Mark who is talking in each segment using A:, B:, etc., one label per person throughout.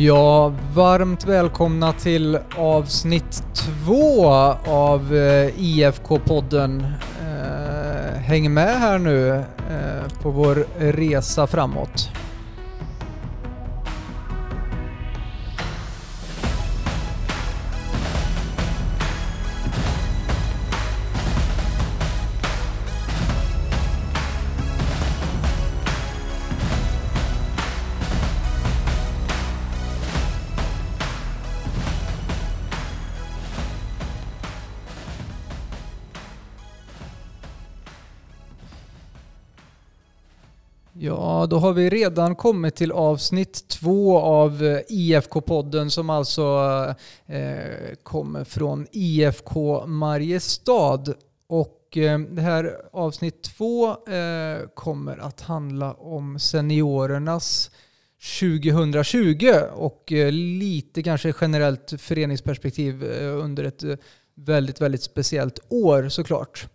A: Ja, varmt välkomna till avsnitt två av eh, IFK-podden. Eh, häng med här nu eh, på vår resa framåt. Då har vi redan kommit till avsnitt två av eh, IFK-podden som alltså eh, kommer från IFK Mariestad. Och eh, det här avsnitt två eh, kommer att handla om seniorernas 2020 och eh, lite kanske generellt föreningsperspektiv eh, under ett eh, väldigt, väldigt speciellt år såklart.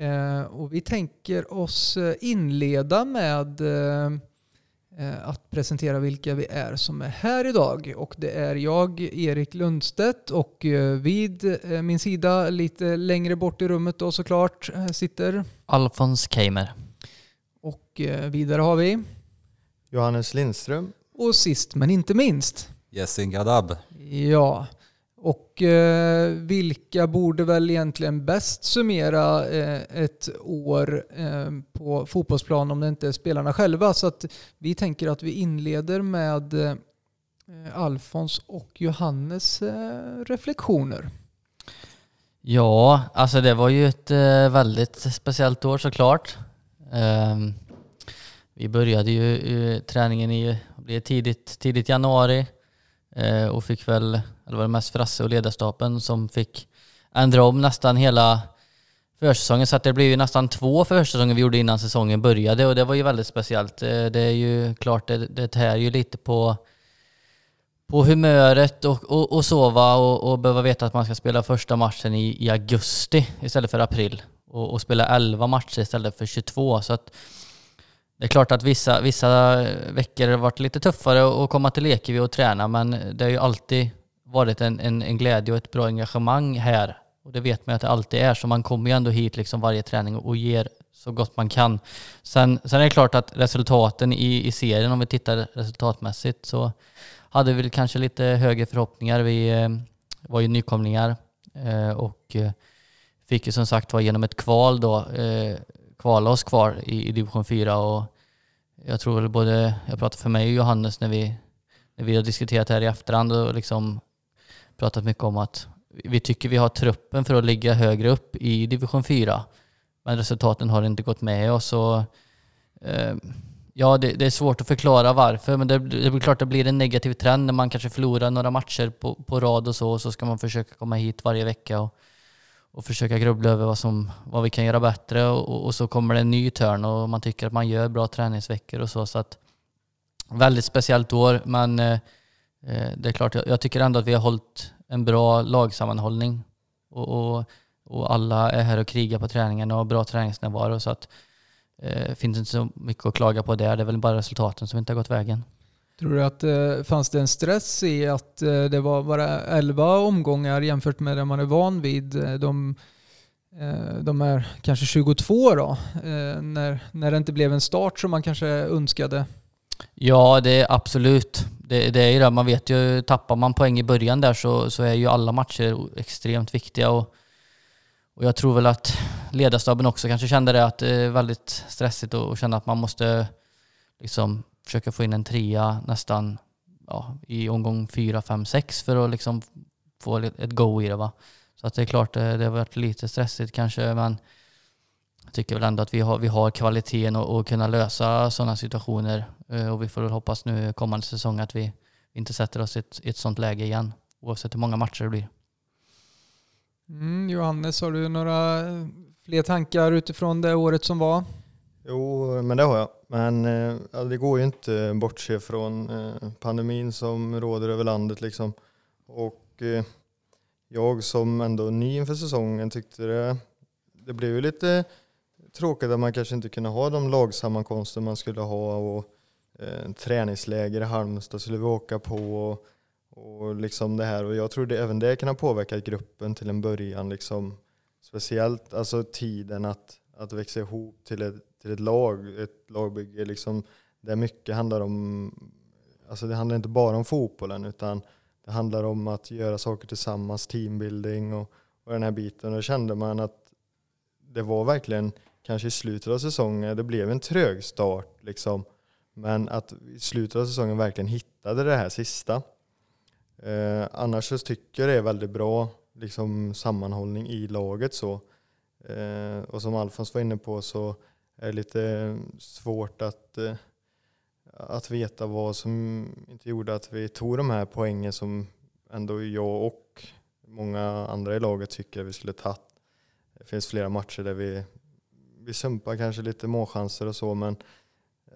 A: Eh, och vi tänker oss eh, inleda med eh, att presentera vilka vi är som är här idag. Och det är jag, Erik Lundstedt, och vid min sida, lite längre bort i rummet då såklart, sitter
B: Alfons Keimer.
A: Och vidare har vi
C: Johannes Lindström.
A: Och sist men inte minst
D: Yasin Gadab.
A: Ja, och eh, vilka borde väl egentligen bäst summera eh, ett år eh, på fotbollsplan om det inte är spelarna själva? Så att vi tänker att vi inleder med eh, Alfons och Johannes eh, reflektioner.
B: Ja, alltså det var ju ett eh, väldigt speciellt år såklart. Ehm, vi började ju eh, träningen i tidigt, tidigt januari eh, och fick väl det var det mest Frasse och ledarstaben som fick ändra om nästan hela försäsongen. Så att det blev ju nästan två försäsonger vi gjorde innan säsongen började och det var ju väldigt speciellt. Eh, det är ju klart, det, det tär ju lite på, på humöret och, och, och sova och, och behöva veta att man ska spela första matchen i, i augusti istället för april och, och spela 11 matcher istället för 22. Så att det är klart att vissa, vissa veckor har varit lite tuffare att komma till Ekeby och träna men det är ju alltid varit en, en, en glädje och ett bra engagemang här. Och det vet man att det alltid är, så man kommer ju ändå hit liksom varje träning och ger så gott man kan. Sen, sen är det klart att resultaten i, i serien, om vi tittar resultatmässigt, så hade vi kanske lite högre förhoppningar. Vi eh, var ju nykomlingar eh, och eh, fick ju som sagt var genom ett kval då eh, kvala oss kvar i, i division 4 och jag tror väl både, jag pratar för mig och Johannes när vi, när vi har diskuterat här i efterhand och liksom pratat mycket om att vi tycker vi har truppen för att ligga högre upp i division 4. Men resultaten har inte gått med oss. Och, eh, ja, det, det, är svårt att förklara varför, men det, det är klart det blir en negativ trend när man kanske förlorar några matcher på, på rad och så, och så ska man försöka komma hit varje vecka och, och försöka grubbla över vad, som, vad vi kan göra bättre och, och så kommer det en ny törn och man tycker att man gör bra träningsveckor och så. så att, väldigt speciellt år, men eh, Eh, det är klart, jag, tycker ändå att vi har hållit en bra lagsammanhållning och, och, och alla är här och krigar på träningen och har bra träningsnärvaro så att eh, finns inte så mycket att klaga på där. Det är väl bara resultaten som inte har gått vägen.
A: Tror du att eh, fanns det en stress i att eh, det var bara 11 omgångar jämfört med det man är van vid? Eh, de, eh, de är kanske 22 då, eh, när, när det inte blev en start som man kanske önskade?
B: Ja, det är absolut. Det, det är ju det, man vet ju, tappar man poäng i början där så, så är ju alla matcher extremt viktiga. Och, och jag tror väl att ledarstaben också kanske kände det, att det är väldigt stressigt och, och känna att man måste liksom försöka få in en trea nästan ja, i omgång fyra, fem, sex för att liksom få ett go i det. Va? Så att det är klart, det, det har varit lite stressigt kanske, men jag tycker väl ändå att vi har, vi har kvaliteten att kunna lösa sådana situationer Eh, och vi får väl hoppas nu kommande säsong att vi inte sätter oss i ett, ett sådant läge igen, oavsett hur många matcher det blir.
A: Mm, Johannes, har du några fler tankar utifrån det året som var?
C: Jo, men det har jag. Men eh, det går ju inte bortse från eh, pandemin som råder över landet liksom. Och eh, jag som ändå ny inför säsongen tyckte det, det blev ju lite tråkigt att man kanske inte kunde ha de lagsammankomster man skulle ha och eh, träningsläger i Halmstad skulle vi åka på och, och liksom det här. Och jag tror det, även det kan ha påverkat gruppen till en början liksom. Speciellt alltså tiden att, att växa ihop till ett, till ett lag, ett lagbygge liksom. Där mycket handlar om alltså det handlar inte bara om fotbollen utan det handlar om att göra saker tillsammans, teambuilding och, och den här biten. Och då kände man att det var verkligen kanske i slutet av säsongen, det blev en trög start liksom. Men att i slutet av säsongen verkligen hittade det här sista. Eh, annars så tycker jag det är väldigt bra liksom, sammanhållning i laget så. Eh, och som Alfons var inne på så är det lite svårt att eh, att veta vad som inte gjorde att vi tog de här poängen som ändå jag och många andra i laget tycker vi skulle tagit. Det finns flera matcher där vi, vi sumpar kanske lite målchanser och så men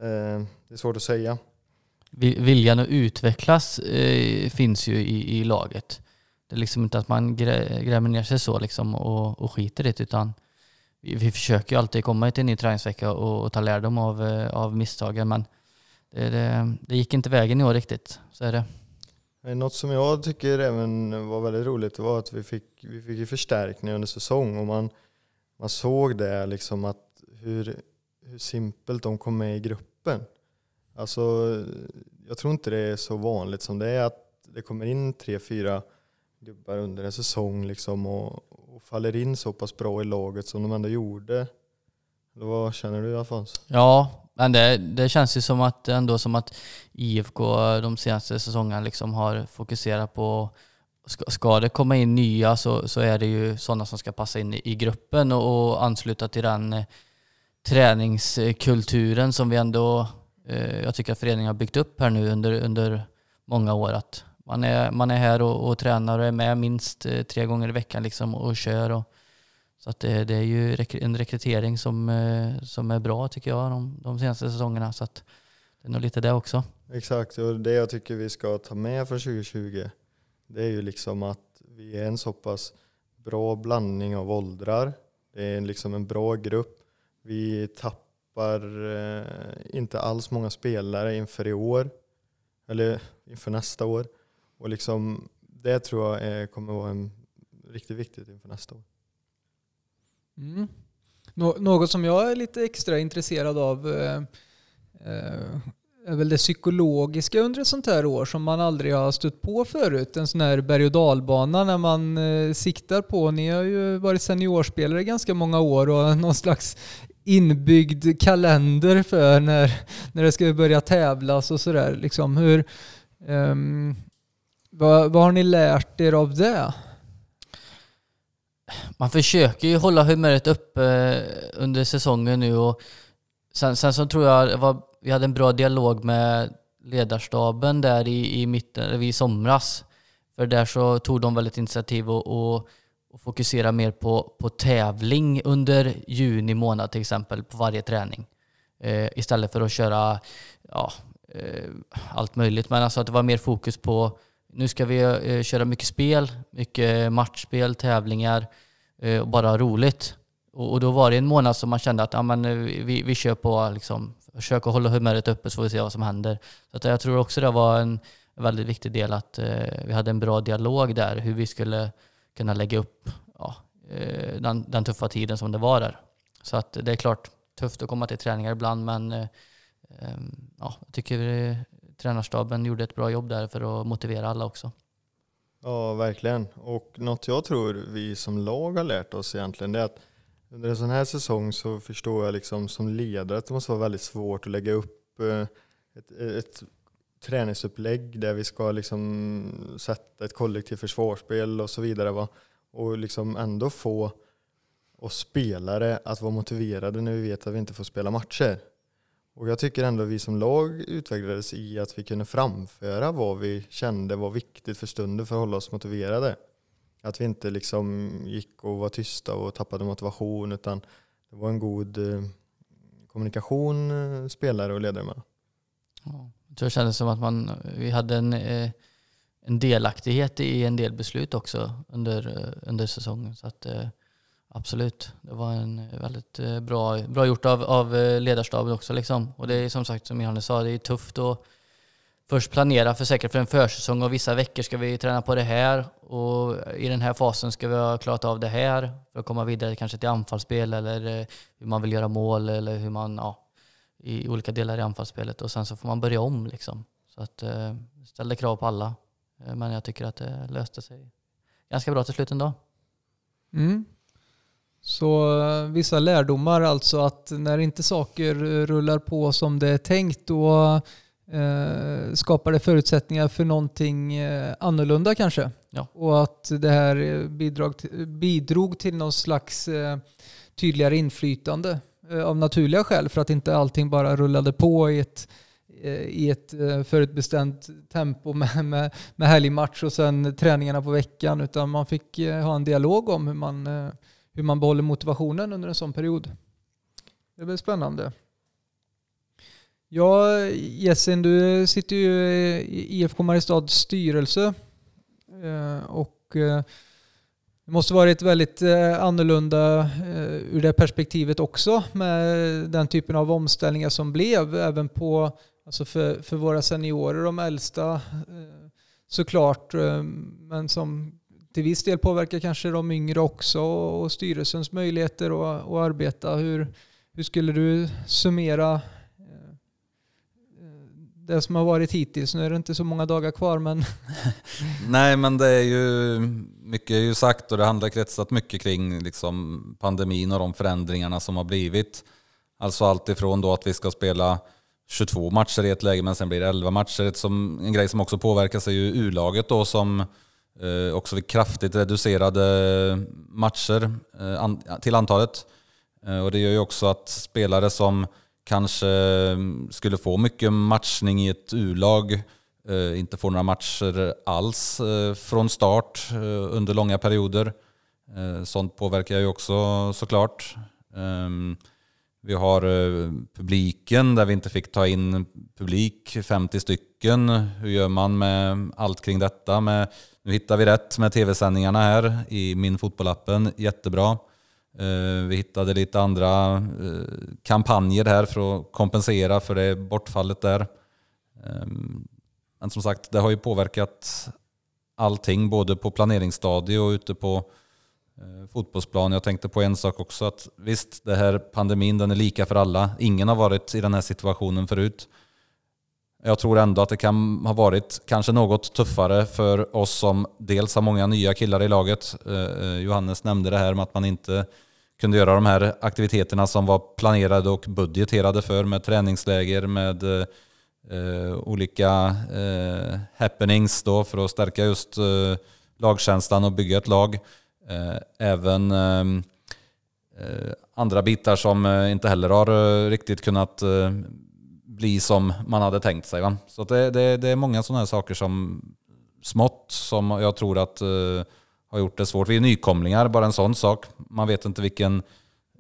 C: eh, det är svårt att säga.
B: Viljan att utvecklas eh, finns ju i, i laget. Det är liksom inte att man grä, grämer ner sig så liksom och, och skiter i det utan vi, vi försöker ju alltid komma till en ny träningsvecka och, och ta lärdom av, eh, av misstagen men det, det, det, gick inte vägen i år riktigt, så är det.
C: Något som jag tycker även var väldigt roligt var att vi fick, vi fick förstärkning under säsong och man, man såg det liksom att hur, hur simpelt de kom med i gruppen. Alltså, jag tror inte det är så vanligt som det är att det kommer in tre, fyra gubbar under en säsong liksom och, och faller in så pass bra i laget som de ändå gjorde. Eller vad känner du Alfons?
B: Ja, men det, det känns ju som att, ändå som att IFK de senaste säsongerna liksom har fokuserat på Ska, ska det komma in nya så, så är det ju sådana som ska passa in i, i gruppen och, och, ansluta till den eh, träningskulturen som vi ändå, eh, jag tycker att föreningen har byggt upp här nu under, under många år. Att man är, man är här och, och tränar och är med minst eh, tre gånger i veckan liksom och kör. Och, så att det, det, är ju en rekrytering som, eh, som är bra tycker jag de, de senaste säsongerna. Så att det är nog lite det också.
C: Exakt, och det jag tycker vi ska ta med från 2020 det är ju liksom att vi är en så pass bra blandning av åldrar. Det är liksom en bra grupp. Vi tappar eh, inte alls många spelare inför i år, eller inför nästa år. Och liksom, det tror jag är, kommer vara en, riktigt viktigt inför nästa år.
A: Mm. Nå något som jag är lite extra intresserad av eh, eh, är väl det psykologiska under ett sånt här år som man aldrig har stött på förut. En sån här berg och dalbana när man eh, siktar på, ni har ju varit seniorspelare ganska många år och någon slags inbyggd kalender för när, när det ska börja tävlas och sådär. Liksom hur, um, vad, vad har ni lärt er av det?
B: man försöker ju hålla humöret uppe eh, under säsongen nu och sen, sen så tror jag var, vi hade en bra dialog med ledarstaben där i, i mitten, i somras. För där så tog de väldigt initiativ och, och, och fokusera mer på, på tävling under juni månad till exempel på varje träning. Eh, istället för att köra ja, eh, allt möjligt. Men alltså att det var mer fokus på nu ska vi eh, köra mycket spel, mycket matchspel, tävlingar eh, och bara ha roligt. Och, och, då var det en månad som man kände att ja, men, eh, vi, vi kör på, liksom, försök att hålla humöret uppe så får vi se vad som händer. Så att jag tror också det var en väldigt viktig del att eh, vi hade en bra dialog där, hur vi skulle kunna lägga upp ja, eh, den, den, tuffa tiden som det var där. Så att det är klart tufft att komma till träningar ibland men eh, eh, ja, jag tycker tränarstaben gjorde ett bra jobb där för att motivera alla också.
C: Ja, verkligen. Och något jag tror vi som lag har lärt oss egentligen det är att under en sån här säsong så förstår jag liksom som ledare att det måste vara väldigt svårt att lägga upp ett, ett träningsupplägg där vi ska liksom sätta ett kollektivt försvarsspel och så vidare. Va? Och liksom ändå få oss spelare att vara motiverade när vi vet att vi inte får spela matcher. Och jag tycker ändå att vi som lag utvecklades i att vi kunde framföra vad vi kände var viktigt för stunden för att hålla oss motiverade. Att vi inte liksom gick och var tysta och tappade motivation utan det var en god eh, kommunikation eh, spelare och ledare med.
B: Ja, jag tror det kändes som att man, vi hade en, eh, en delaktighet i en del beslut också under, eh, under säsongen. Så att, eh, Absolut. Det var en väldigt bra, bra gjort av, av ledarstaben också. Liksom. Och det är som sagt, som Johannes sa, det är tufft att först planera för säkert för en försäsong och vissa veckor ska vi träna på det här och i den här fasen ska vi ha klarat av det här för att komma vidare kanske till anfallsspel eller hur man vill göra mål eller hur man, ja, i olika delar i anfallsspelet och sen så får man börja om liksom. Så att eh, ställde krav på alla. Men jag tycker att det löste sig ganska bra till slut ändå.
A: Mm. Så eh, vissa lärdomar alltså att när inte saker rullar på som det är tänkt då eh, skapar det förutsättningar för någonting eh, annorlunda kanske.
B: Ja.
A: Och att det här bidrog, bidrog till någon slags eh, tydligare inflytande eh, Eh, av naturliga skäl för att inte allting bara rullade på i ett eh, i ett eh, förutbestämt tempo med, med, med helgmatch och sen träningarna på veckan utan man fick ha en dialog om hur man hur man behåller motivationen under en sån period. Det blir spännande. Ja, Jessin, du sitter ju i IFK Mariestads styrelse och det måste varit väldigt eh, annorlunda eh, ur det perspektivet också med den typen av omställningar som blev även på, alltså för, för våra seniorer, de äldsta eh, såklart, men som till viss del påverkar kanske de yngre också och styrelsens möjligheter att, att arbeta. Hur, hur skulle du summera det som har varit hittills? Nu är det inte så många dagar kvar men...
D: Nej men det är ju mycket är ju sagt och det handlar kretsat mycket kring liksom pandemin och de förändringarna som har blivit. Alltså allt ifrån då att vi ska spela 22 matcher i ett läge men sen blir det 11 matcher. Som, en grej som också påverkas är ju U-laget då som Eh, också kraftigt reducerade matcher eh, till antalet. Eh, och det gör ju också att spelare som kanske eh, skulle få mycket matchning i ett U-lag eh, inte får några matcher alls eh, från start under långa perioder. Sånt påverkar ju också såklart. Ehm, vi har publiken där vi inte fick ta in publik, 50 stycken. Hur gör man med allt kring detta? Med nu hittar vi rätt med tv-sändningarna här i min fotbollappen. Jättebra. Eh, vi hittade lite andra eh, kampanjer här för att kompensera för det bortfallet där. Ehm, men som sagt, det har ju påverkat allting, både på planeringsstadiet och ute på eh, fotbollsplan. Jag tänkte på en sak också, att visst, det här pandemin den är lika för alla. Ingen har varit i den här situationen förut. Jag tror ändå att det kan ha varit kanske något tuffare för oss som dels har många nya killar i laget. Eh, eh, Johannes nämnde det här med att man inte kunde göra de här aktiviteterna som var planerade och budgeterade för med träningsläger, med eh, eh olika eh, happenings då för att stärka just eh, lagkänslan och bygga ett lag. Även andra bitar som inte heller har riktigt kunnat bli som man hade tänkt sig. Va? Så det, det, det är många sådana här saker som smått som jag tror att uh, har gjort det svårt. Vi är nykomlingar, bara en sån sak. Man vet inte vilken,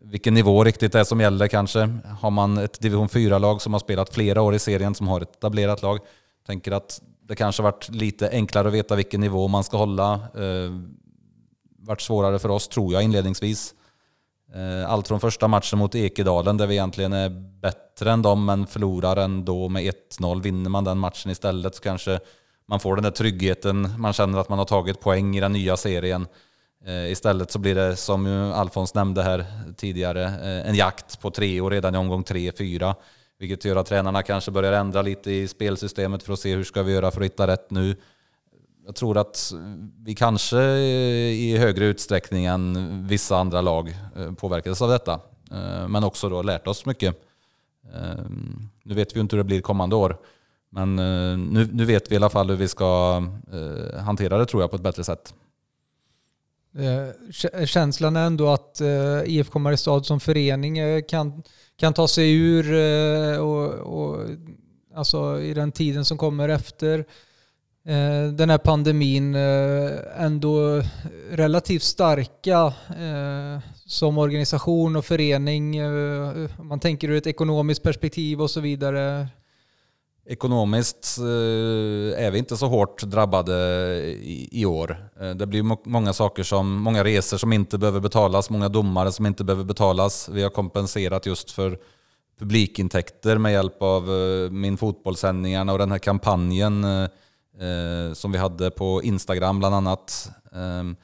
D: vilken nivå riktigt det är som gäller kanske. Har man ett division 4-lag som har spelat flera år i serien, som har ett etablerat lag, tänker att det kanske varit lite enklare att veta vilken nivå man ska hålla. Uh, varit svårare för oss, tror jag, inledningsvis. Eh, allt från första matchen mot Ekedalen där vi egentligen är bättre än dem men förlorar ändå med 1-0. Vinner man den matchen istället så kanske man får den där tryggheten. Man känner att man har tagit poäng i den nya serien. Eh, istället så blir det, som Alfons nämnde här tidigare, eh, en jakt på tre och redan i omgång tre, fyra. Vilket gör att tränarna kanske börjar ändra lite i spelsystemet för att se hur ska vi göra för att hitta rätt nu jag tror att vi kanske i högre utsträckning än vissa andra lag eh, påverkades av detta. Eh, men också då lärt oss mycket. Eh, nu vet vi ju inte hur det blir kommande år. Men nu, nu vet vi i alla fall hur vi ska hantera det tror jag på ett bättre sätt.
A: Känslan är ändå att IFK Mariestad som förening kan, kan ta sig ur och, och, alltså i den tiden som kommer efter Eh, den här pandemin eh, ändå relativt starka eh, som organisation och förening. Om man tänker ur ett ekonomiskt perspektiv och så vidare.
D: Ekonomiskt är vi inte så hårt drabbade i, år. Det blir många saker som, många resor som inte behöver betalas, många domare som inte behöver betalas. Vi har kompenserat just för publikintäkter med hjälp av Min fotbollssändningarna och den här kampanjen Eh, som vi hade på Instagram bland annat. Ehm,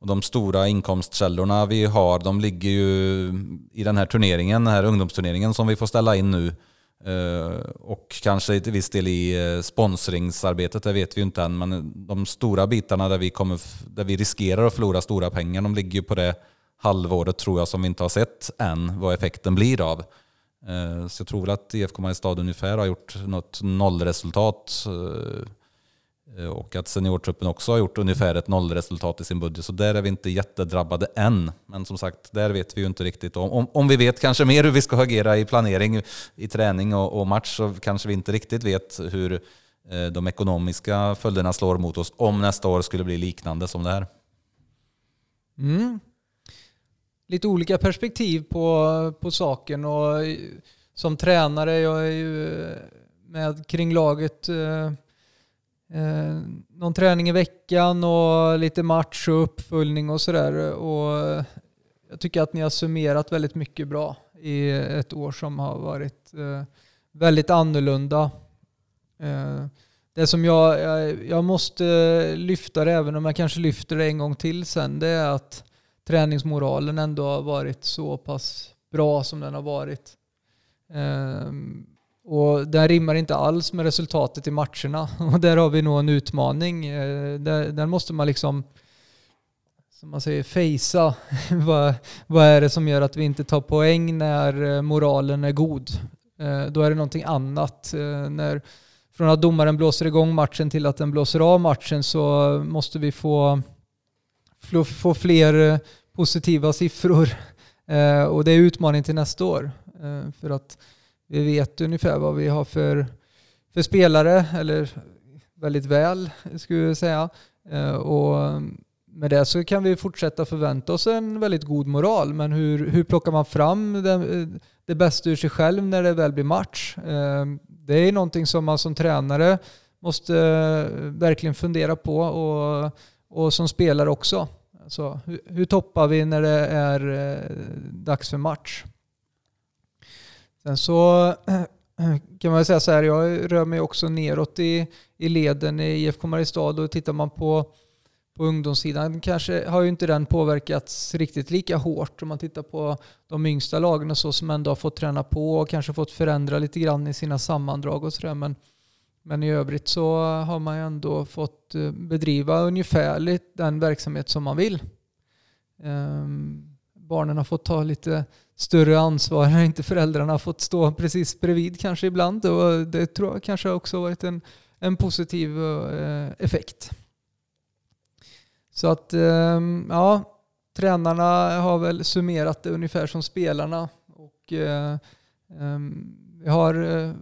D: och de stora inkomstkällorna vi har, de ligger ju i den här turneringen, den här ungdomsturneringen som vi får ställa in nu. Eh, och kanske till viss del i eh, sponsringsarbetet, det vet vi ju inte än. Men de stora bitarna där vi, kommer, där vi riskerar att förlora stora pengar, de ligger ju på det halvåret tror jag som vi inte har sett än vad effekten blir av. Eh, så jag tror väl att IFK Mariestad ungefär har gjort något nollresultat. Eh, och att seniortruppen också har gjort ungefär ett nollresultat i sin budget. Så där är vi inte jättedrabbade än. Men som sagt, där vet vi ju inte riktigt. Om, om, om vi vet kanske mer hur vi ska agera i planering, i träning och, och match så kanske vi inte riktigt vet hur eh, de ekonomiska följderna slår mot oss om nästa år skulle bli liknande som det här.
A: Mm. Lite olika perspektiv på, på saken och som tränare, jag är ju med kring laget eh, eh, någon träning i veckan och lite match och uppföljning och sådär. Och jag tycker att ni har summerat väldigt mycket bra i ett år som har varit eh, väldigt annorlunda. Eh, det som jag, jag, jag måste lyfta det, även om jag kanske lyfter det en gång till sen, det är att träningsmoralen ändå har varit så pass bra som den har varit. Ehm, och den rimmar inte alls med resultatet i matcherna. Och där har vi nog en utmaning. Eh, där, där måste man liksom, som man säger, fejsa. vad, vad är det som gör att vi inte tar poäng när eh, moralen är god? Eh, då är det någonting annat. När, från att domaren blåser igång matchen till att den blåser av matchen så måste vi få, få, fler positiva siffror. Och det är utmaning till nästa år. För att vi vet ungefär vad vi har för, för spelare, eller väldigt väl skulle jag säga. Eh, och med det så kan vi fortsätta förvänta oss en väldigt god moral. Men hur, hur plockar man fram det, det bästa ur sig själv när det väl blir match? Eh, det är någonting som man som tränare måste eh, verkligen fundera på och, och som spelare också. Alltså, hur, hur toppar vi när det är dags för match? Sen så kan man säga så här, jag rör mig också neråt i, i leden i IFK Mariestad och tittar man på, på ungdomssidan kanske har ju inte den påverkats riktigt lika hårt om man tittar på de yngsta lagen och så som ändå har fått träna på och kanske fått förändra lite grann i sina sammandrag och sådär. Men, men i övrigt så har man ju ändå fått eh, bedriva ungefärligt den verksamhet som man vill. Um, barnen har fått ta lite större ansvar när inte föräldrarna har fått stå precis bredvid kanske ibland. Och det tror jag kanske också har varit en, en positiv eh, effekt. Så att, eh, ja, tränarna har väl summerat det ungefär som spelarna. Och eh, ehm, vi har eh,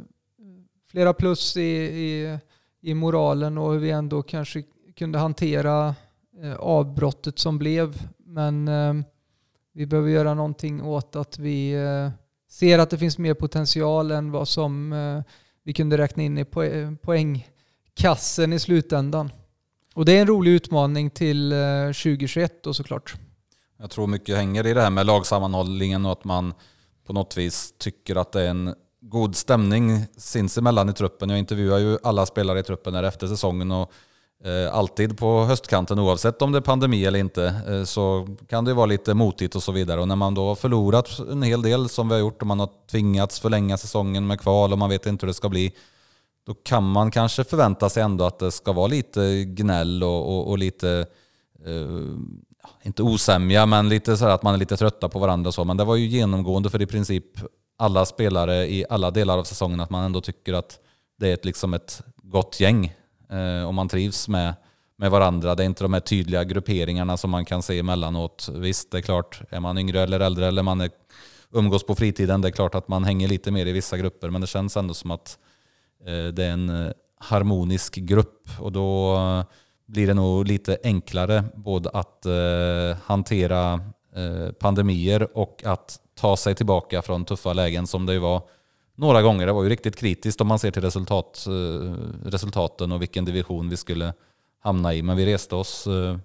A: flera plus i, i, i moralen och hur vi ändå kanske kunde hantera eh, avbrottet som blev. Men ehm, vi behöver göra någonting åt att vi eh, ser att det finns mer potential än vad som eh, vi kunde räkna in i poängkassen i slutändan. Och det är en rolig utmaning till eh, 2021 då såklart.
D: Jag tror mycket hänger i det här med lagsammanhållningen och att man på något vis tycker att det är en god stämning sinsemellan i truppen. Jag intervjuar ju alla spelare i truppen här efter säsongen och Eh, alltid på höstkanten oavsett om det är pandemi eller inte eh, så kan det vara lite motigt och så vidare. Och när man då har förlorat en hel del som vi har gjort och man har tvingats förlänga säsongen med kval och man vet inte hur det ska bli då kan man kanske förvänta sig ändå att det ska vara lite gnäll och, och, och lite eh, inte osämja, men lite så att man är lite trötta på varandra och så. Men det var ju genomgående för i princip alla spelare i alla delar av säsongen att man ändå tycker att det är ett, liksom ett gott gäng Eh, och man trivs med, med varandra. Det är inte de här tydliga grupperingarna som man kan se emellanåt. Visst, det är klart, är man yngre eller äldre eller man är, umgås på fritiden, det är klart att man hänger lite mer i vissa grupper, men det känns ändå som att eh, det är en eh, harmonisk grupp och då eh, blir det nog lite enklare både att eh, hantera eh, pandemier och att ta sig tillbaka från tuffa lägen som det ju var några gånger. Det var ju riktigt kritiskt om man ser till resultat, eh, resultaten och vilken division vi skulle hamna i. Men vi reste oss eh,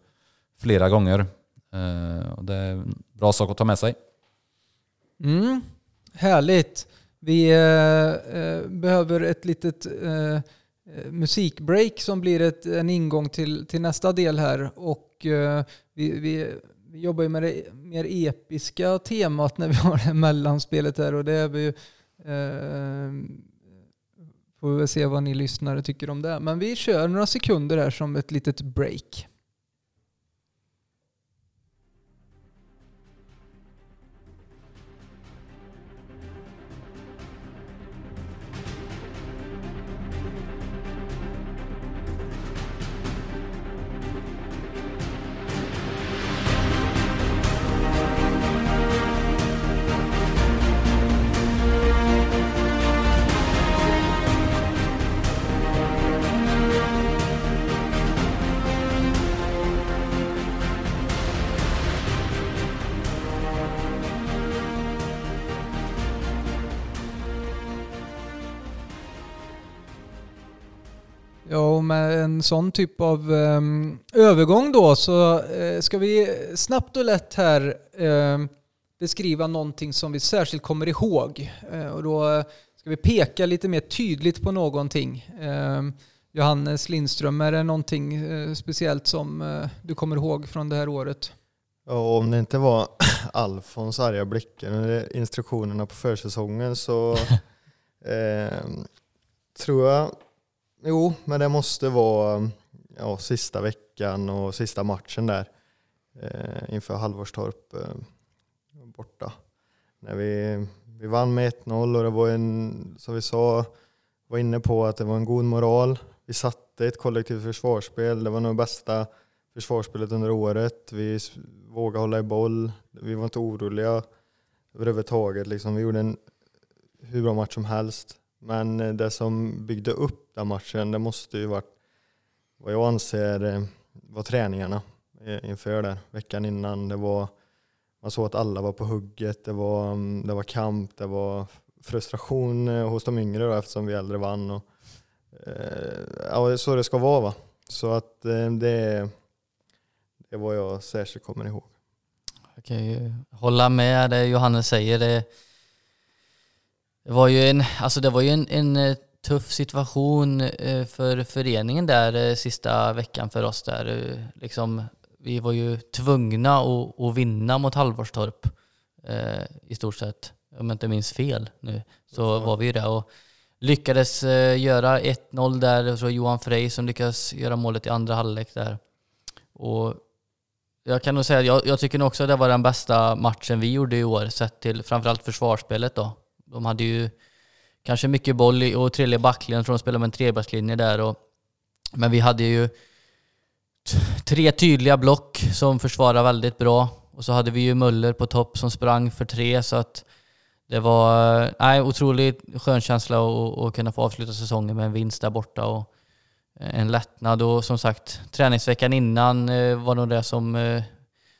D: flera gånger. Eh, och det är en bra sak att ta med sig.
A: Mm, härligt. Vi eh, behöver ett litet eh, musikbreak som blir ett, en ingång till, till nästa del här. Och eh, vi, vi, vi jobbar ju med det mer episka temat när vi har det här mellanspelet här och det är vi Ehm, får vi väl se vad ni lyssnare tycker om det. Men vi kör några sekunder här som ett litet break. En sån typ av um, övergång då så uh, ska vi snabbt och lätt här uh, beskriva någonting som vi särskilt kommer ihåg. Uh, och då ska vi peka lite mer tydligt på någonting. Ehm, Johannes Lindström, är det någonting speciellt som du kommer ihåg från det här året?
C: Ja, om det inte var Alfons arga blickar under instruktionerna på försäsongen så ehm, tror jag Jo, men det måste vara ja, sista veckan och sista matchen där eh, inför Halvorstorp eh, borta. När vi, vi vann med 1-0 och det var en, som vi sa, var inne på att det var en god moral. Vi satte ett kollektivt försvarsspel. Det var nog bästa försvarsspelet under året. Vi vågade hålla i boll. Vi var inte oroliga överhuvudtaget. Liksom. Vi gjorde en hur bra match som helst. Men eh, det som byggde upp den matchen, det måste ju varit vad jag anser eh, var träningarna eh, inför där. Veckan innan, det var, man såg att alla var på hugget, det var, mm, det var kamp, det var frustration hos de yngre då, eftersom vi äldre vann. Och, ja, det är så det ska vara. Va? Så att det, är, det är vad jag särskilt kommer ihåg.
B: Jag kan ju hålla med det Johannes säger. Det det var ju en, alltså det var ju en, en eh, tuff situation eh, för föreningen där eh, sista veckan för oss där. Liksom, vi var ju tvungna att, att vinna mot Halvorstorp i stort sett. Om jag inte minns fel nu så var vi ju det och lyckades göra 1-0 där. Så Johan Frey som lyckades göra målet i andra halvlek där. Och jag kan nog säga att jag, jag tycker nog också att det var den bästa matchen vi gjorde i år sett till framförallt försvarsspelet då. De hade ju kanske mycket boll och trevlig backlinjen. Jag tror de spelade med en trebackslinje där. Och, men vi hade ju tre tydliga block som försvarade väldigt bra. Och så hade vi ju Möller på topp som sprang för tre. Så att det var nej, otroligt skön känsla att kunna få avsluta säsongen med en vinst där borta. Och en lättnad. Och som sagt, träningsveckan innan eh, var nog det som, eh,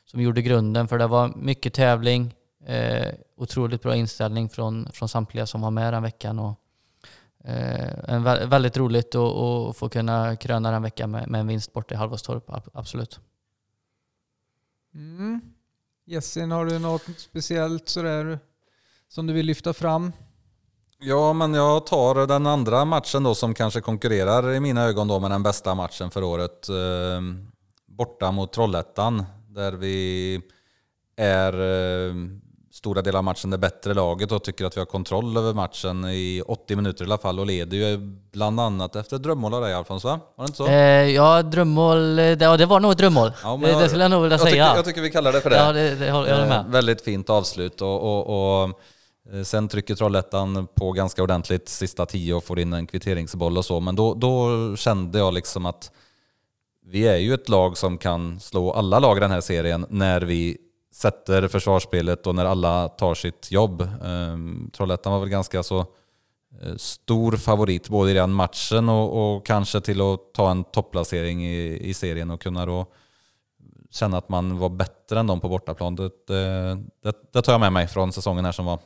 B: som gjorde grunden. För det var mycket tävling. Eh, otroligt bra inställning från, från samtliga som var med den veckan. Och, eh, vä väldigt roligt att få kunna kröna den veckan med, med en vinst borta i Halvåstorp, absolut.
A: Mm. Jessin, har du något speciellt sådär som du vill lyfta fram?
D: Ja, men jag tar den andra matchen då som kanske konkurrerar i mina ögon då med den bästa matchen för året. Eh, borta mot Trollhättan där vi är eh, stora delar av matchen det bättre laget och tycker att vi har kontroll över matchen i 80 minuter i alla fall och leder ju bland annat efter drömmål av dig Alfons va? Var det inte så?
B: Eh, ja, drömmål, det, ja, det var nog ett drömmål. Ja, det, det skulle jag nog vilja
D: jag
B: säga.
D: Tycker, jag tycker vi kallar det för det.
B: Ja, det, det håller jag med.
D: Eh, väldigt fint avslut och, och, och eh, Sen trycker Trollhättan på ganska ordentligt sista tio och får in en kvitteringsboll och så. Men då, då kände jag liksom att vi är ju ett lag som kan slå alla lag i den här serien när vi sätter försvarsspelet och när alla tar sitt jobb. Ehm, Trollhättan var väl ganska så eh, stor favorit både i den matchen och, och kanske till att ta en topplacering i, i serien och kunna då känna att man var bättre än dem på bortaplan. Det, det, det tar jag med mig från säsongen här som var.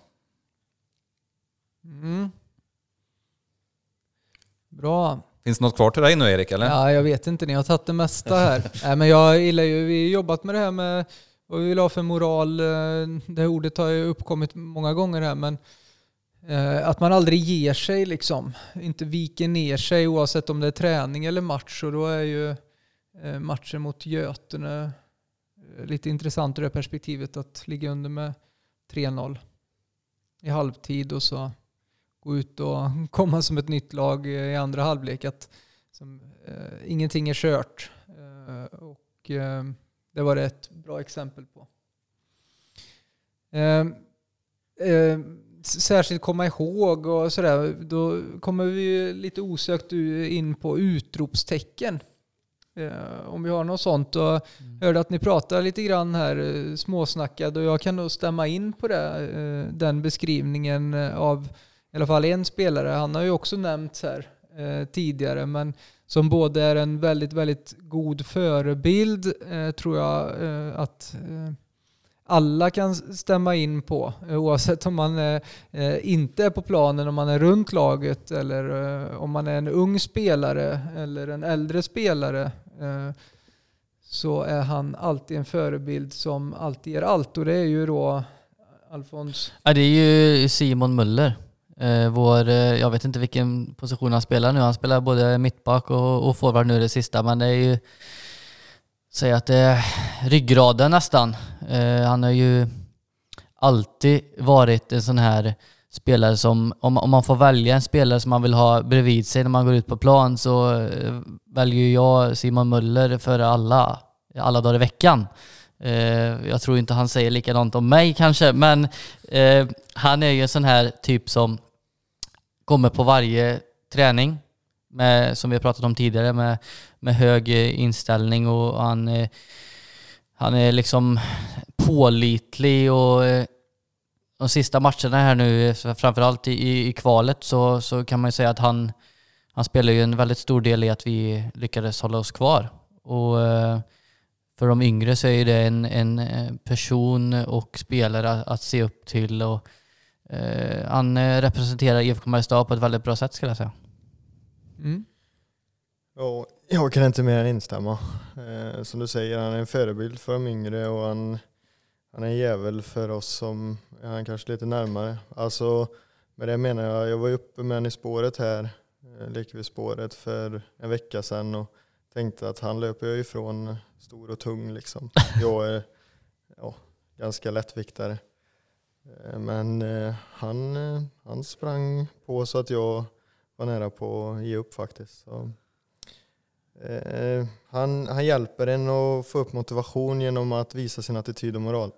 A: Mm. Bra.
D: Finns det något kvar till dig nu Erik eller?
A: Ja, jag vet inte. Ni har tagit det mesta här. Nej, men jag gillar ju, vi har jobbat med det här med vad vi vill ha för moral. Eh, det Det ordet har ju uppkommit många gånger här, men eh, att man aldrig ger sig liksom. Inte viker ner sig oavsett om det är träning eller match. Och då är ju eh, matchen mot Götene lite intressant ur det perspektivet att ligga under med 3-0 i halvtid och så gå ut och komma som ett nytt lag i andra halvlek. Att som, eh, ingenting är kört. Eh, och eh, det var det ett bra exempel på. Eh, eh, s- särskilt komma ihåg och sådär. Då kommer vi lite osökt in på utropstecken. Eh, om vi har något sånt. Och hörde att ni pratar lite grann här eh, småsnackad och jag kan nog stämma in på det, eh, den beskrivningen av i alla fall en spelare. Han har ju också nämnts här eh, tidigare, men som både är en väldigt, väldigt god förebild, eh, tror jag eh, att eh, alla kan stämma in på, eh, oavsett om man inte är på planen, om man är runt laget eller om man är en ung spelare eller en äldre spelare. Så är han alltid en förebild som alltid ger allt och det är ju då Alfons
B: Ja, det är ju Simon Möller. Eh, vår, eh, jag vet inte vilken position han spelar nu. Han spelar både mittback och, och forward nu det sista, men det är ju säg att det är ryggraden nästan. Eh, han har ju alltid varit en sån här spelare som, om, om man får välja en spelare som man vill ha bredvid sig när man går ut på plan så eh, väljer jag Simon Möller före alla, alla dagar i veckan. Eh, jag tror inte han säger likadant om mig kanske, men eh, han är ju en sån här typ som kommer på varje träning, med, som vi har pratat om tidigare, med, med hög eh, inställning och han, eh, han är liksom pålitlig och eh, de sista matcherna här nu, framförallt i, i, kvalet, så, så kan man ju säga att han, han spelar ju en väldigt stor del i att vi lyckades hålla oss kvar. Och för de yngre så är ju det en, en person och spelare att, att se upp till och eh, han eh, representerar IFK Mariestad på ett väldigt bra sätt skulle jag säga.
A: Mm.
C: Ja, jag kan inte mer än instämma. Eh, som du säger, han är en förebild för de yngre och han, han är en jävel för oss som är han kanske lite närmare. Alltså, med det menar jag, jag var uppe med han i spåret här, eh, Lekeby spåret för en vecka sedan och tänkte att han löper ju ifrån stor och tung liksom. Jag är ja, ganska lättviktare. Eh, men eh, han, eh, han sprang på så att jag var nära på att ge upp faktiskt. Så, eh, han, han hjälper en att få upp motivation genom att visa sin attityd och moral.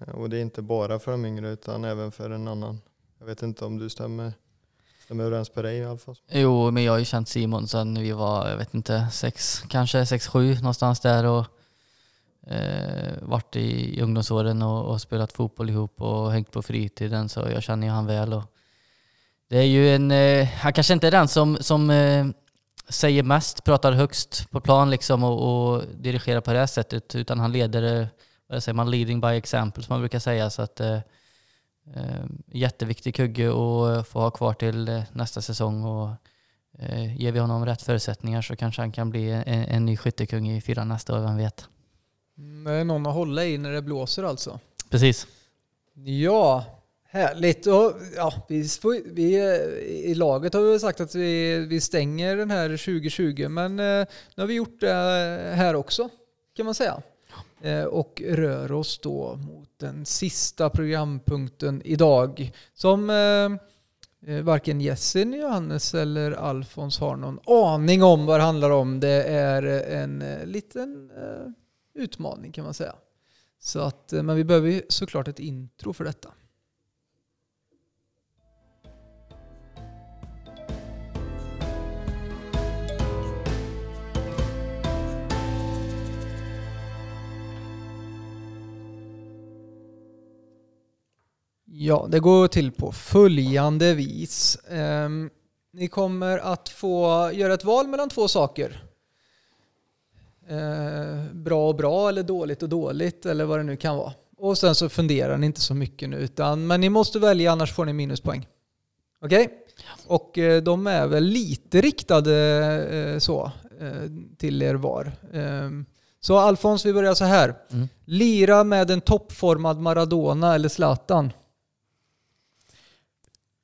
C: Eh, och det är inte bara för de yngre utan även för en annan. Jag vet inte om du stämmer, stämmer överens på dig Alfons?
B: Jo, men jag har ju känt Simon sedan vi var, jag vet inte, sex, kanske sex, sju någonstans där och eh, varit i, i ungdomsåren och, och spelat fotboll ihop och hängt på fritiden så jag känner ju han väl. Och det är ju en, eh, han kanske inte är den som, som eh, säger mest, pratar högst på plan liksom och, och dirigerar på det här sättet utan han leder, eh, vad säger man, leading by example som man brukar säga. Så att, eh, eh jätteviktig kugge att få ha kvar till eh, nästa säsong och eh, ger vi honom rätt förutsättningar så kanske han kan bli en, en ny skyttekung i fyra nästa år, vem vet.
A: Det är någon att hålla i när det blåser alltså.
B: Precis.
A: Ja, härligt. Och, ja, vi, vi, I laget har vi sagt att vi, vi stänger den här 2020, men eh, nu har vi gjort det här också kan man säga. Eh, och rör oss då mot den sista programpunkten idag som eh, eh, varken Jessin, Johannes eller Alfons har någon aning om vad det handlar om. Det är en eh, liten eh, utmaning kan man säga. Så att, eh, men vi behöver ju såklart ett intro för detta. Ja, det går till på följande vis. Eh, ni kommer att få göra ett val mellan två saker. Eh, bra och bra eller dåligt och dåligt eller vad det nu kan vara. Och sen så funderar ni inte så mycket nu, utan, men ni måste välja annars får ni minuspoäng. Okej? Och eh, de är väl lite riktade eh, så till er var. Ehm, så Alfons, vi börjar så här.
B: Mm.
A: Lira med en toppformad Maradona eller Zlatan?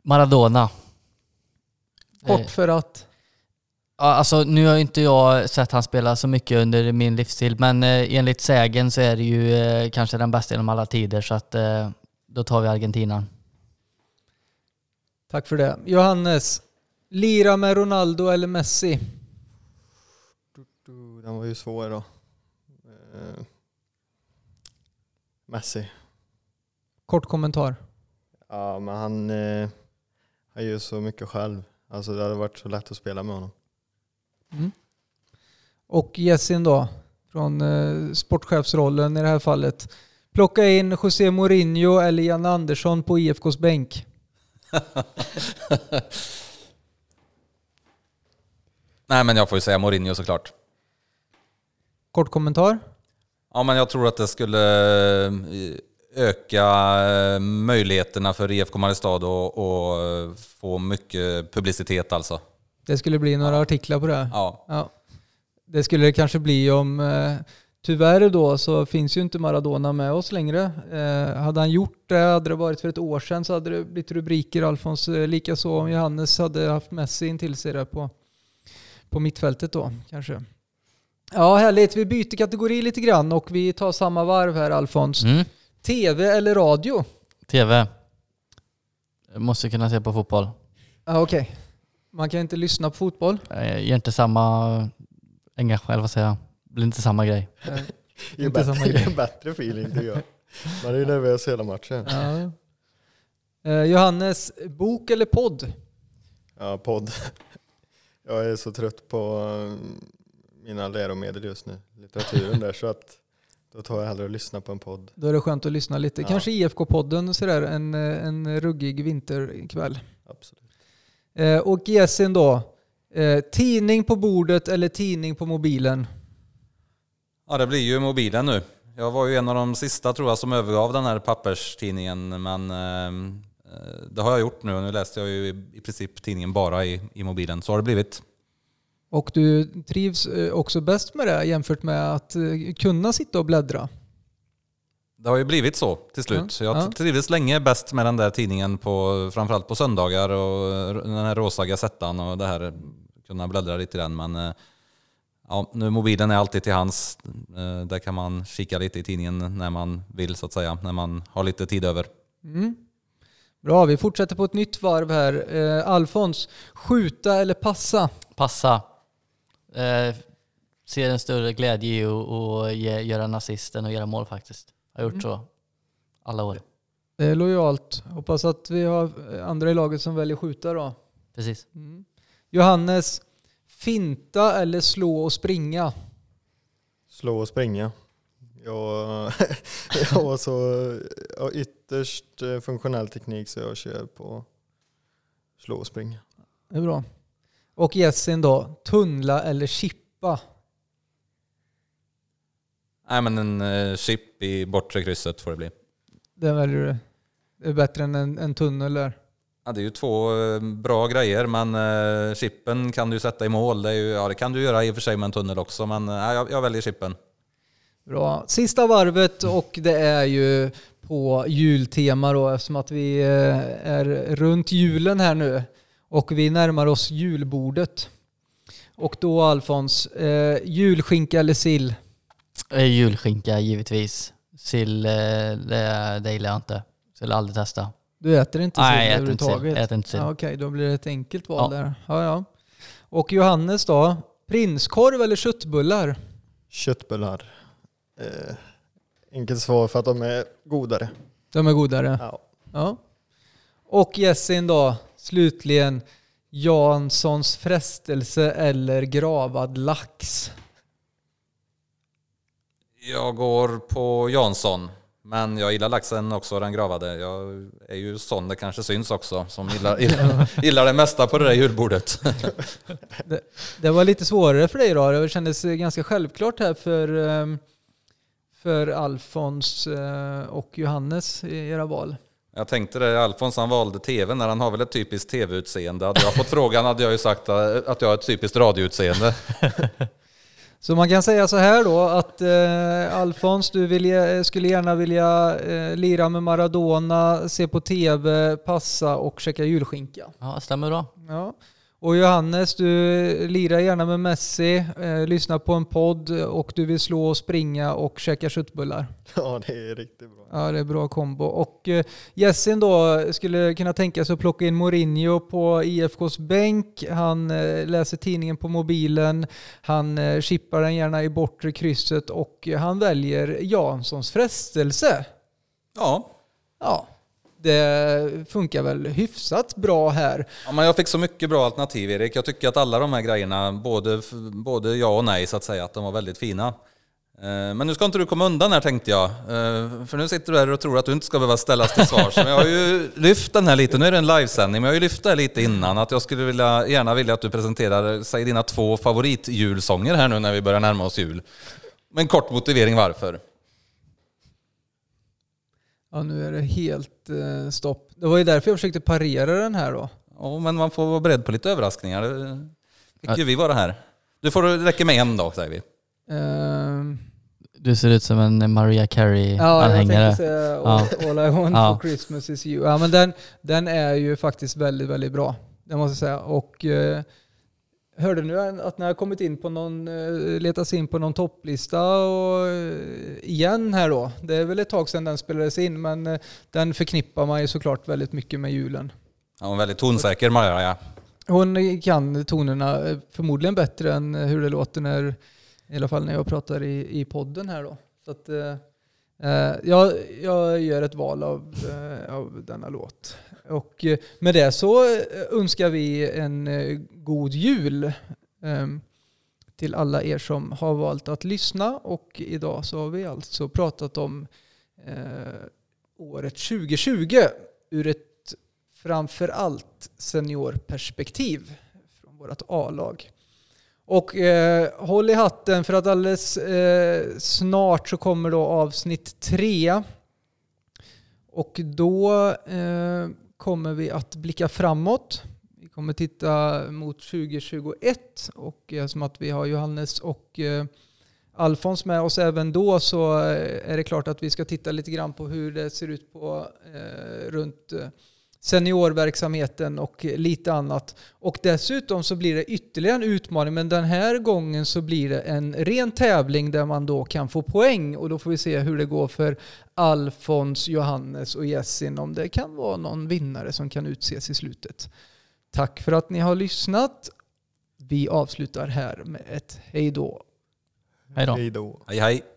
B: Maradona.
A: Kort för att...
B: Alltså nu har inte jag sett han spela så mycket under min livstid, men eh, enligt sägen så är det ju eh, kanske den bästa genom alla tider, så att eh, då tar vi Argentina.
A: Tack för det. Johannes, lira med Ronaldo eller Messi?
C: Den var ju svår då. Eh, Messi.
A: Kort kommentar.
C: Ja, men han, eh, han gör så mycket själv. Alltså det hade varit så lätt att spela med honom.
A: Mm. Och Jessin då, från eh, sportchefsrollen i det här fallet. Plocka in José Mourinho eller Janne Andersson på IFKs bänk.
D: Nej men jag får ju säga Mourinho såklart.
A: Kort kommentar.
D: Ja men jag tror att det skulle eh, öka eh, möjligheterna för IFK Mariestad och, och eh, få mycket publicitet alltså.
A: Det skulle bli några artiklar på det.
D: Ja.
A: Ja. Det skulle det kanske bli om... Eh, tyvärr då så finns ju inte Maradona med oss längre. Eh, hade han gjort det, hade det varit för ett år sedan så hade det blivit rubriker. Alfons, eh, likaså om Johannes hade haft Messi in till sig där på, på mittfältet då kanske. Ja, härligt. Vi byter kategori lite grann och vi tar samma varv här Alfons.
B: Mm.
A: TV eller radio?
B: TV. Jag måste kunna se på fotboll.
A: Ja, Okej. Man kan inte lyssna på fotboll.
B: Jag ger inte samma engagemang, vad säger jag? Det blir inte samma grej.
C: Det är
A: Inte samma grej.
C: bättre, bättre feeling tycker jag. Man är ju nervös hela matchen.
A: Ja. Eh, Johannes, bok eller podd?
C: Ja, podd. Jag är så trött på eh, mina läromedel just nu, litteraturen där, så att då tar jag hellre och lyssnar på en podd.
A: Då är det skönt att lyssna lite.
C: Ja.
A: Kanske IFK-podden sådär en, eh, en ruggig vinterkväll.
C: Absolut.
A: Eh, och Jessin då, eh, tidning på bordet eller tidning på mobilen?
D: ja, det blir ju mobilen nu. Jag var ju en av de sista tror jag som övergav den här papperstidningen men eh, det har jag gjort nu nu läste jag ju i, i princip tidningen bara i, i mobilen. Så har det blivit.
A: Och du trivs eh, också bäst med det jämfört med att eh, kunna sitta och bläddra?
D: Det har ju blivit så till slut.
A: Ja,
D: Jag
A: ja.
D: trivdes länge bäst med den där tidningen, på, framförallt på söndagar och den här rosa gazettan och det här, kunna bläddra lite i den. Men eh, ja, nu mobilen är alltid till hands. Eh, Där kan man kika lite i tidningen när man vill så att säga, när man har lite tid över.
A: Mm. Bra, vi fortsätter på ett nytt varv här. Eh, Alfons, skjuta eller passa?
B: Passa. Eh, ser en större glädje i att göra en assist än att göra mål faktiskt. Jag har gjort så alla år.
A: Det är lojalt. Hoppas att vi har andra i laget som väljer skjuta då.
B: Precis.
A: Mm. Johannes, finta eller slå och springa?
C: Slå och springa. Jag, jag var så jag har ytterst eh, funktionell teknik så jag kör på slå och springa.
A: Det är bra. Och Jessin då, tunnla eller chippa?
D: Nej men en eh, chip i bortre krysset får det bli.
A: Det väljer du. Det är bättre än en, en tunnel där.
D: Ja, det är ju två eh, bra grejer men eh, chippen kan du sätta i mål. Det, ju, ja, det kan du göra i och för sig med en tunnel också men eh, jag, jag väljer chippen.
A: Bra. Sista varvet och det är ju på jultema då eftersom att vi eh, är runt julen här nu och vi närmar oss julbordet. Och då Alfons, eh, julskinka eller sill?
B: Eh, Julskinka givetvis. Sill, eh, det, det gillar jag inte. Skulle aldrig testa.
A: Du äter inte sill
B: Nej, jag äter inte sill. Jag äter inte sill.
A: Ja, Okej, då blir det ett enkelt val
B: Ja.
A: där. Ja, ja. Och Johannes då, prinskorv eller köttbullar?
C: Köttbullar. Eh, enkelt svar för att de är godare.
A: De är godare.
C: Ja.
A: Ja. Och Jessin då, slutligen Janssons frestelse eller gravad lax?
D: Jag går på Jansson. Men jag gillar laxen också, den gravade. Jag är ju sån det kanske syns också, som gillar, gillar, gillar det mesta på det där julbordet.
A: Det var lite svårare för dig då. Det kändes ganska självklart här för, ehm, för Alfons eh, och Johannes i era val.
D: Jag tänkte det, Alfons han valde tv när han har väl ett typiskt tv-utseende. Hade jag fått frågan hade jag ju sagt att jag har ett typiskt radioutseende.
A: Så man kan säga så här då att eh, Alfons, du vill, skulle gärna vilja eh, lira med Maradona, se på tv, passa och käka julskinka.
B: Ja, stämmer bra.
A: Ja. Och Johannes, du lirar gärna med Messi, eh, lyssnar på en podd och du vill slå och springa och käka köttbullar.
C: Ja, det är riktigt bra.
A: Ja, det är bra kombo. Och eh, Jessin då skulle kunna tänka sig att plocka in Mourinho på IFKs bänk. Han eh, läser tidningen på mobilen, han eh, chippar den gärna i bortre krysset och han väljer Janssons frestelse.
D: Ja,
A: Ja, det funkar väl hyfsat bra här.
D: Ja, men jag fick så mycket bra alternativ Erik. Jag tycker att alla de här grejerna, både, både ja och nej så att säga, att de var väldigt fina. Eh, men nu ska inte du komma undan här tänkte jag. Eh, för nu sitter du här och tror att du inte ska behöva ställas till svars. Men jag har ju lyft den här lite, nu är det en livesändning, men jag har ju lyft det här lite innan. Att jag skulle vilja, gärna vilja att du presenterar, säg dina två favoritjulsånger här nu när vi börjar närma oss jul. Med en kort motivering varför.
A: Ja, nu är det helt eh, stopp. Det var ju därför jag försökte parera den här då.
D: Ja, men man får vara beredd på lite överraskningar. Det fick ju vi vara här. Du får det räcker med en dag säger vi.
A: Ehm,
B: Du ser ut som en Maria
A: Ja, jag
B: Carey-anhängare.
A: tänkte säga all, all I want
B: Ja.
A: for Christmas is you. Ja, men den, den är ju faktiskt väldigt, väldigt bra. Det måste jag säga. Och eh, hörde nu att ni har kommit in på någon, eh, letats in på någon topplista och, eh, igen här då. Det är väl ett tag sedan den spelades in, men eh, den förknippar man ju såklart väldigt mycket med julen.
D: Ja, hon är väldigt tonsäker Maja.
A: Hon kan tonerna förmodligen bättre än hur det låter när, i alla fall när jag pratar i, i podden här då. Så att, Eh, jag, jag gör ett val av, eh, av denna låt. Och eh, med det så önskar vi en god jul ehm, till alla er som har valt att lyssna. Och idag så har vi alltså pratat om året 2020 ur ett framförallt seniorperspektiv från vårt A-lag. Och eh, håll i hatten för att alldeles eh, snart så kommer då avsnitt tre. Och då eh, kommer vi att blicka framåt. Vi kommer titta mot 2021 och eh, som att vi har Johannes och eh, Alfons med oss även då så eh, är det klart att vi ska titta lite grann på hur det ser ut på eh, runt eh, seniorverksamheten och lite annat. Och dessutom så blir det ytterligare en utmaning, men den här gången så blir det en ren tävling där man då kan få poäng och då får vi se hur det går för Alfons, Johannes och Jessin om det kan vara någon vinnare som kan utses i slutet. Tack för att ni har lyssnat. Vi avslutar här med ett hej då.
B: Hej då.
C: Hej då.
D: Hej hej.